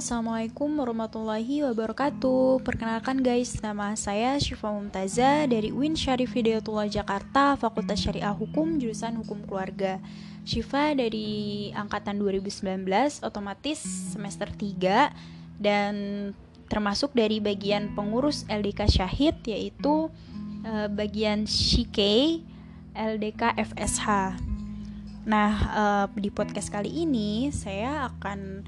Assalamualaikum warahmatullahi wabarakatuh. Perkenalkan guys, nama saya Syifa Mumtaza Dari UIN Syarif Hidayatullah Jakarta Fakultas Syariah Hukum, jurusan Hukum Keluarga. Syifa dari Angkatan 2019, otomatis semester 3 Dan termasuk dari bagian pengurus LDK Syahid Yaitu uh, bagian Shikei LDK FSH Nah, uh, di podcast kali ini saya akan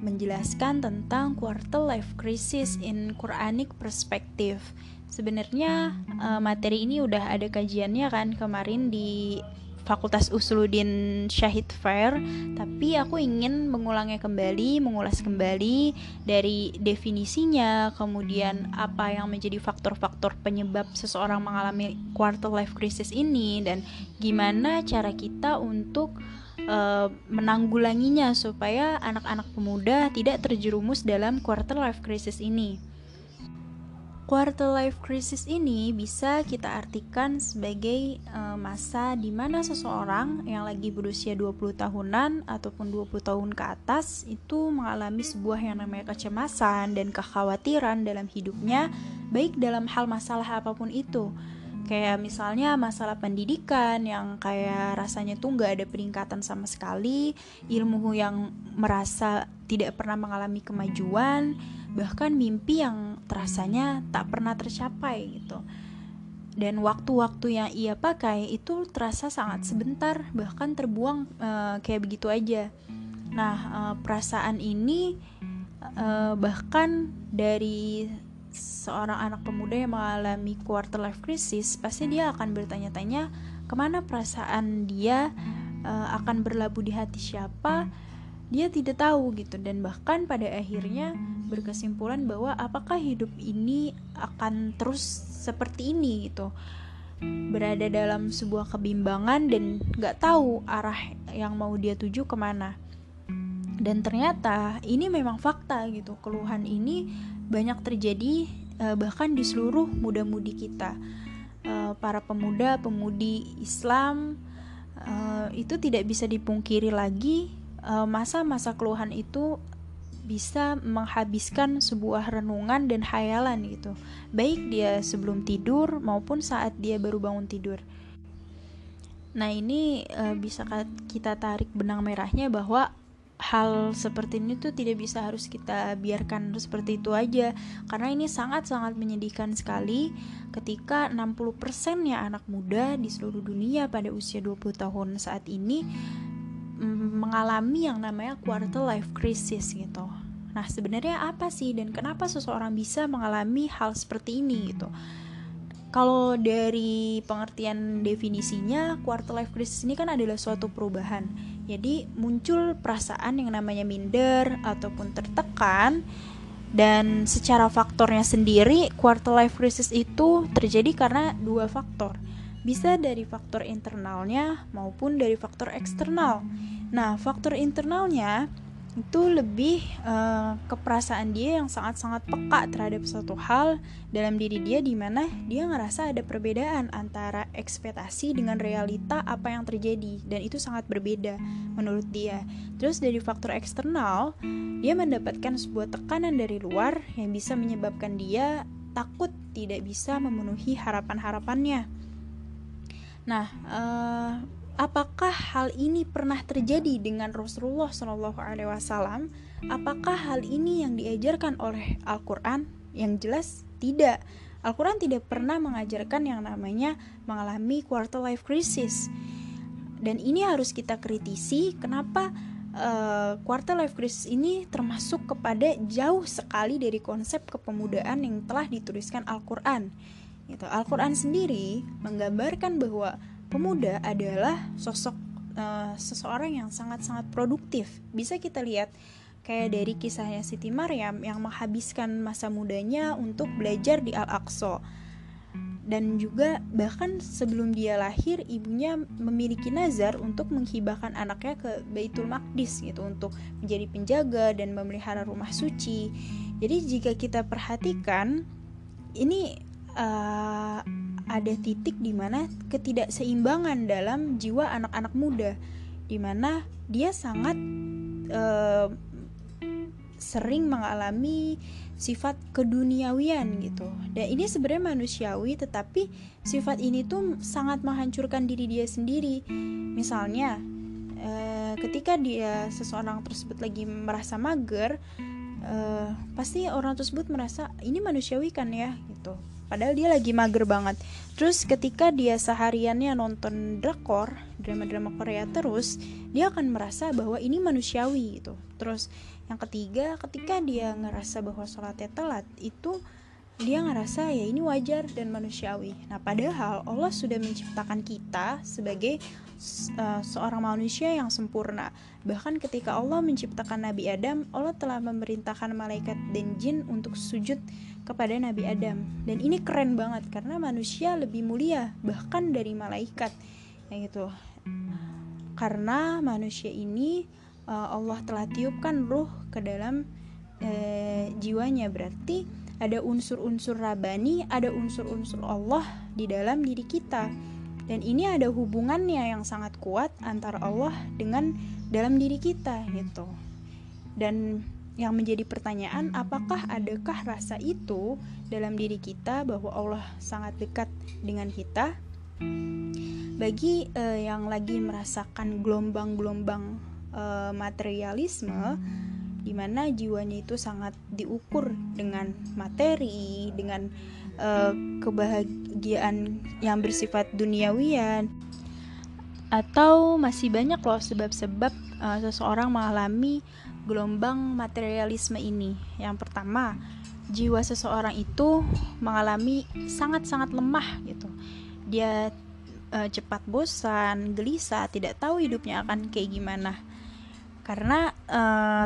menjelaskan tentang quarter life crisis in Quranic perspective. Sebenarnya uh, materi ini udah ada kajiannya kan kemarin di Fakultas Usuluddin Syahid Fair, tapi aku ingin mengulangnya kembali, mengulas kembali dari definisinya, kemudian apa yang menjadi faktor-faktor penyebab seseorang mengalami quarter life crisis ini dan gimana cara kita untuk uh, menanggulanginya supaya anak-anak pemuda tidak terjerumus dalam quarter life crisis ini. Quarter life crisis ini bisa kita artikan sebagai uh, masa di mana seseorang yang lagi berusia 20 tahunan ataupun 20 tahun ke atas itu mengalami sebuah yang namanya kecemasan dan kekhawatiran dalam hidupnya baik dalam hal masalah apa pun itu kayak misalnya masalah pendidikan yang kayak rasanya tuh nggak ada peningkatan sama sekali ilmu yang merasa tidak pernah mengalami kemajuan bahkan mimpi yang terasanya tak pernah tercapai gitu. Dan waktu-waktu yang ia pakai itu terasa sangat sebentar bahkan terbuang uh, kayak begitu aja. Nah uh, perasaan ini uh, bahkan dari seorang anak pemuda yang mengalami quarter life crisis, pasti dia akan bertanya-tanya ke mana perasaan dia? Uh, akan berlabuh di hati siapa, dia tidak tahu gitu. Dan bahkan pada akhirnya berkesimpulan bahwa apakah hidup ini akan terus seperti ini gitu. Berada dalam sebuah kebimbangan dan nggak tahu arah yang mau dia tuju ke mana. Dan ternyata ini memang fakta gitu. Keluhan ini banyak terjadi uh, bahkan di seluruh muda-mudi kita. Uh, para pemuda, pemudi Islam uh, itu tidak bisa dipungkiri lagi masa-masa uh, keluhan itu bisa menghabiskan sebuah renungan dan hayalan gitu. Baik dia sebelum tidur maupun saat dia baru bangun tidur. Nah, ini bisa kita tarik benang merahnya bahwa hal seperti ini tuh tidak bisa harus kita biarkan seperti itu aja karena ini sangat-sangat menyedihkan sekali ketika 60% ya anak muda di seluruh dunia pada usia 20 tahun saat ini mm, mengalami yang namanya quarter life crisis gitu. Nah, sebenarnya apa sih dan kenapa seseorang bisa mengalami hal seperti ini gitu? Kalau dari pengertian definisinya, quarter life crisis ini kan adalah suatu perubahan jadi muncul perasaan yang namanya minder ataupun tertekan dan secara faktornya sendiri quarter life crisis itu terjadi karena dua faktor. Bisa dari faktor internalnya maupun dari faktor eksternal. Nah, faktor internalnya itu lebih uh, keperasaan dia yang sangat-sangat peka terhadap suatu hal dalam diri dia di mana dia ngerasa ada perbedaan antara ekspektasi dengan realita apa yang terjadi dan itu sangat berbeda menurut dia. Terus dari faktor eksternal, dia mendapatkan sebuah tekanan dari luar yang bisa menyebabkan dia takut tidak bisa memenuhi harapan-harapannya. Nah, uh, apakah hal ini pernah terjadi dengan Rasulullah Shallallahu Alaihi Wasallam? Apakah hal ini yang diajarkan oleh Al-Quran? Yang jelas tidak. Al-Quran tidak pernah mengajarkan yang namanya mengalami quarter life crisis. Dan ini harus kita kritisi. Kenapa uh, quarter life crisis ini termasuk kepada jauh sekali dari konsep kepemudaan yang telah dituliskan Al-Quran. Gitu. Al-Quran sendiri menggambarkan bahwa pemuda adalah sosok uh, seseorang yang sangat-sangat produktif. Bisa kita lihat kayak dari kisahnya Siti Maryam yang menghabiskan masa mudanya untuk belajar di Al-Aqsa. Dan juga bahkan sebelum dia lahir ibunya memiliki nazar untuk menghibahkan anaknya ke Baitul Maqdis gitu untuk menjadi penjaga dan memelihara rumah suci. Jadi jika kita perhatikan ini uh, ada titik di mana ketidakseimbangan dalam jiwa anak-anak muda di mana dia sangat uh, sering mengalami sifat keduniawian gitu. Dan ini sebenarnya manusiawi tetapi sifat ini tuh sangat menghancurkan diri dia sendiri. Misalnya eh, ketika dia seseorang tersebut lagi merasa mager, eh, pasti orang tersebut merasa ini manusiawi kan ya gitu. Padahal dia lagi mager banget. Terus ketika dia sehariannya nonton drakor, drama-drama Korea terus, dia akan merasa bahwa ini manusiawi gitu. Terus yang ketiga, ketika dia ngerasa bahwa sholatnya telat, itu dia ngerasa ya ini wajar dan manusiawi. Nah, padahal Allah sudah menciptakan kita sebagai uh, seorang manusia yang sempurna. Bahkan ketika Allah menciptakan Nabi Adam, Allah telah memerintahkan malaikat dan jin untuk sujud kepada Nabi Adam dan ini keren banget karena manusia lebih mulia bahkan dari malaikat yang itu karena manusia ini uh, Allah telah tiupkan ruh ke dalam uh, jiwanya berarti ada unsur-unsur rabani ada unsur-unsur Allah di dalam diri kita. Dan ini ada hubungannya yang sangat kuat antara Allah dengan dalam diri kita gitu. Dan yang menjadi pertanyaan apakah adakah rasa itu dalam diri kita bahwa Allah sangat dekat dengan kita? Bagi uh, yang lagi merasakan gelombang-gelombang uh, materialisme di mana jiwanya itu sangat diukur dengan materi, dengan uh, kebahagiaan yang bersifat duniawian atau masih banyak loh sebab-sebab uh, seseorang mengalami gelombang materialisme ini. Yang pertama, jiwa seseorang itu mengalami sangat-sangat lemah gitu. Dia e, cepat bosan, gelisah, tidak tahu hidupnya akan kayak gimana. Karena e,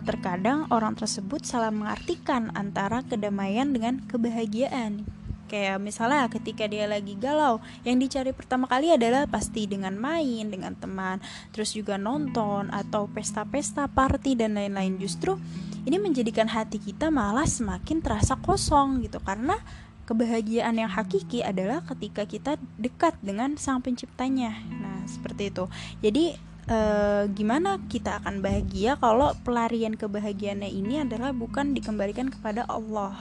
terkadang orang tersebut salah mengartikan antara kedamaian dengan kebahagiaan. Kayak misalnya ketika dia lagi galau yang dicari pertama kali adalah pasti dengan main dengan teman terus juga nonton atau pesta-pesta party dan lain-lain. Justru ini menjadikan hati kita malah semakin terasa kosong gitu. Karena kebahagiaan yang hakiki adalah ketika kita dekat dengan sang penciptanya. Nah seperti itu. Jadi Uh, gimana kita akan bahagia kalau pelarian kebahagiaannya ini adalah bukan dikembalikan kepada Allah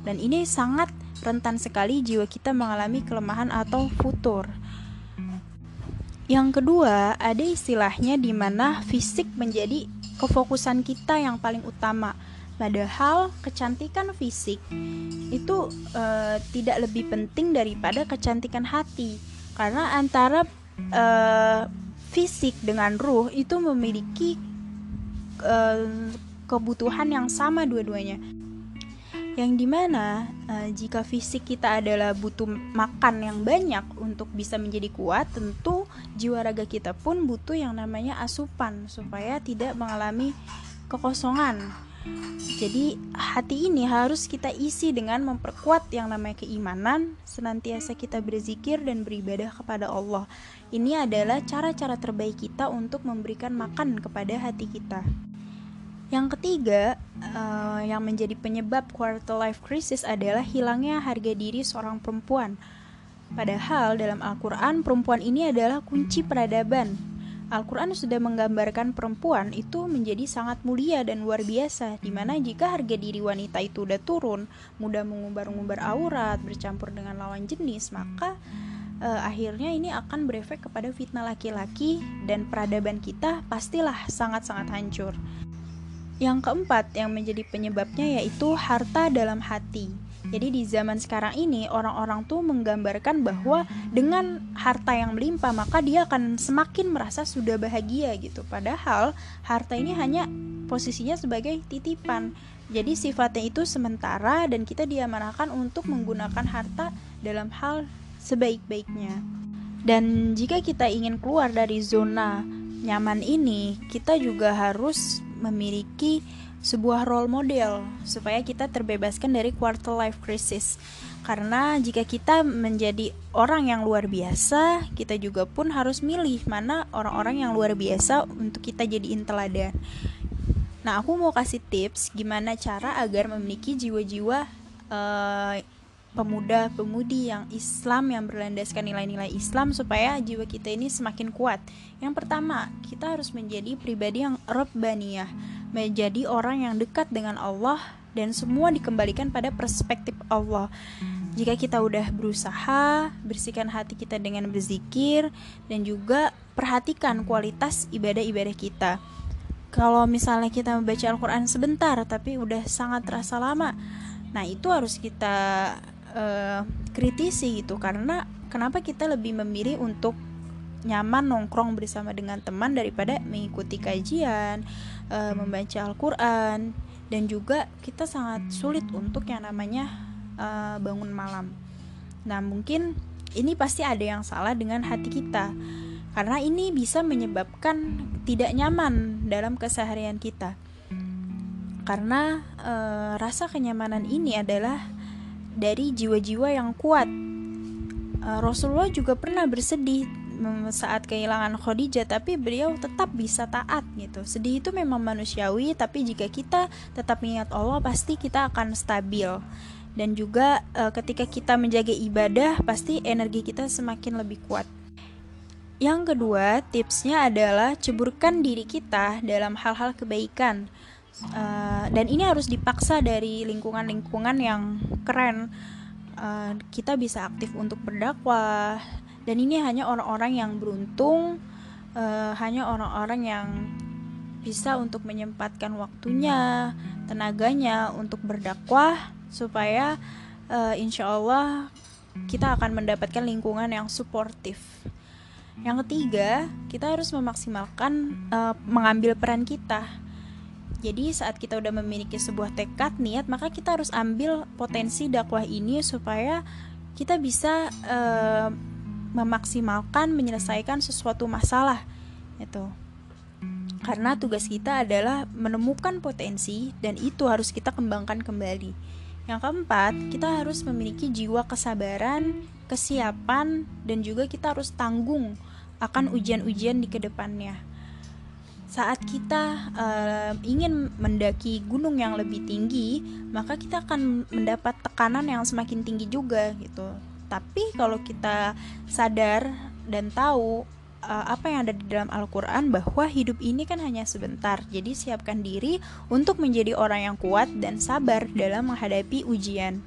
dan ini sangat rentan sekali jiwa kita mengalami kelemahan atau futur. Yang kedua, ada istilahnya di mana fisik menjadi kefokusan kita yang paling utama. Padahal kecantikan fisik itu e, tidak lebih penting daripada kecantikan hati, karena antara e, fisik dengan ruh itu memiliki e, kebutuhan yang sama dua-duanya yang di mana uh, jika fisik kita adalah butuh makan yang banyak untuk bisa menjadi kuat, tentu jiwa raga kita pun butuh yang namanya asupan supaya tidak mengalami kekosongan. Jadi hati ini harus kita isi dengan memperkuat yang namanya keimanan, senantiasa kita berzikir dan beribadah kepada Allah. Ini adalah cara-cara terbaik kita untuk memberikan makan kepada hati kita. Yang ketiga, uh, yang menjadi penyebab quarter life crisis adalah hilangnya harga diri seorang perempuan. Padahal dalam Al-Quran, perempuan ini adalah kunci peradaban. Al-Quran sudah menggambarkan perempuan itu menjadi sangat mulia dan luar biasa, di mana jika harga diri wanita itu udah turun, mudah mengumbar-ngumbar aurat, bercampur dengan lawan jenis, maka uh, akhirnya ini akan berefek kepada fitnah laki-laki dan peradaban kita pastilah sangat-sangat hancur. Yang keempat yang menjadi penyebabnya yaitu harta dalam hati. Jadi di zaman sekarang ini orang-orang tuh menggambarkan bahwa dengan harta yang melimpah maka dia akan semakin merasa sudah bahagia gitu. Padahal harta ini hanya posisinya sebagai titipan. Jadi sifatnya itu sementara dan kita diamanahkan untuk menggunakan harta dalam hal sebaik-baiknya. Dan jika kita ingin keluar dari zona nyaman ini, kita juga harus memiliki sebuah role model supaya kita terbebaskan dari quarter life crisis. Karena jika kita menjadi orang yang luar biasa, kita juga pun harus milih mana orang-orang yang luar biasa untuk kita jadiin teladan. Nah, aku mau kasih tips gimana cara agar memiliki jiwa-jiwa uh, pemuda-pemudi yang Islam yang berlandaskan nilai-nilai Islam supaya jiwa kita ini semakin kuat. Yang pertama, kita harus menjadi pribadi yang rabbaniyah. Menjadi orang yang dekat dengan Allah dan semua dikembalikan pada perspektif Allah. Jika kita udah berusaha bersihkan hati kita dengan berzikir dan juga perhatikan kualitas ibadah-ibadah kita. Kalau misalnya kita membaca Al-Quran sebentar tapi udah sangat terasa lama, nah itu harus kita uh, kritisi gitu karena kenapa kita lebih memilih untuk nyaman nongkrong bersama dengan teman daripada mengikuti kajian, uh, membaca Al-Qur'an dan juga kita sangat sulit untuk yang namanya uh, bangun malam. Nah, mungkin ini pasti ada yang salah dengan hati kita. Karena ini bisa menyebabkan tidak nyaman dalam keseharian kita. Karena uh, rasa kenyamanan ini adalah dari jiwa-jiwa yang kuat. Rasulullah juga pernah bersedih saat kehilangan Khadijah tapi beliau tetap bisa taat gitu. Sedih itu memang manusiawi tapi jika kita tetap mengingat Allah pasti kita akan stabil. Dan juga e, ketika kita menjaga ibadah pasti energi kita semakin lebih kuat. Yang kedua tipsnya adalah ceburkan diri kita dalam hal-hal kebaikan. Uh, dan ini harus dipaksa dari lingkungan-lingkungan yang keren. Uh, kita bisa aktif untuk berdakwah dan ini hanya orang-orang yang beruntung uh, hanya orang-orang yang bisa untuk menyempatkan waktunya tenaganya untuk berdakwah supaya uh, insya Allah kita akan mendapatkan lingkungan yang suportif. Yang ketiga kita harus memaksimalkan uh, mengambil peran kita. Jadi saat kita udah memiliki sebuah tekad niat maka kita harus ambil potensi dakwah ini supaya kita bisa uh, memaksimalkan menyelesaikan sesuatu masalah itu karena tugas kita adalah menemukan potensi dan itu harus kita kembangkan kembali. Yang keempat kita harus memiliki jiwa kesabaran kesiapan dan juga kita harus tanggung akan ujian-ujian di ke depannya. Saat kita uh, ingin mendaki gunung yang lebih tinggi, maka kita akan mendapat tekanan yang semakin tinggi juga gitu. Tapi kalau kita sadar dan tahu uh, apa yang ada di dalam Al-Quran bahwa hidup ini kan hanya sebentar. Jadi siapkan diri untuk menjadi orang yang kuat dan sabar dalam menghadapi ujian.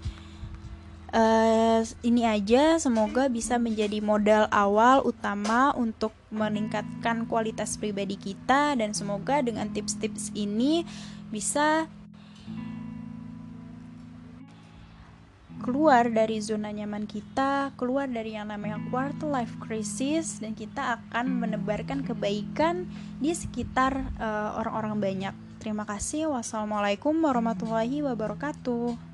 Uh, ini aja semoga bisa menjadi modal awal utama untuk meningkatkan kualitas pribadi kita dan semoga dengan tips-tips ini bisa keluar dari zona nyaman kita, keluar dari yang namanya quarter life crisis dan kita akan menebarkan kebaikan di sekitar uh, orang-orang banyak. Terima kasih. Wassalamualaikum warahmatullahi wabarakatuh.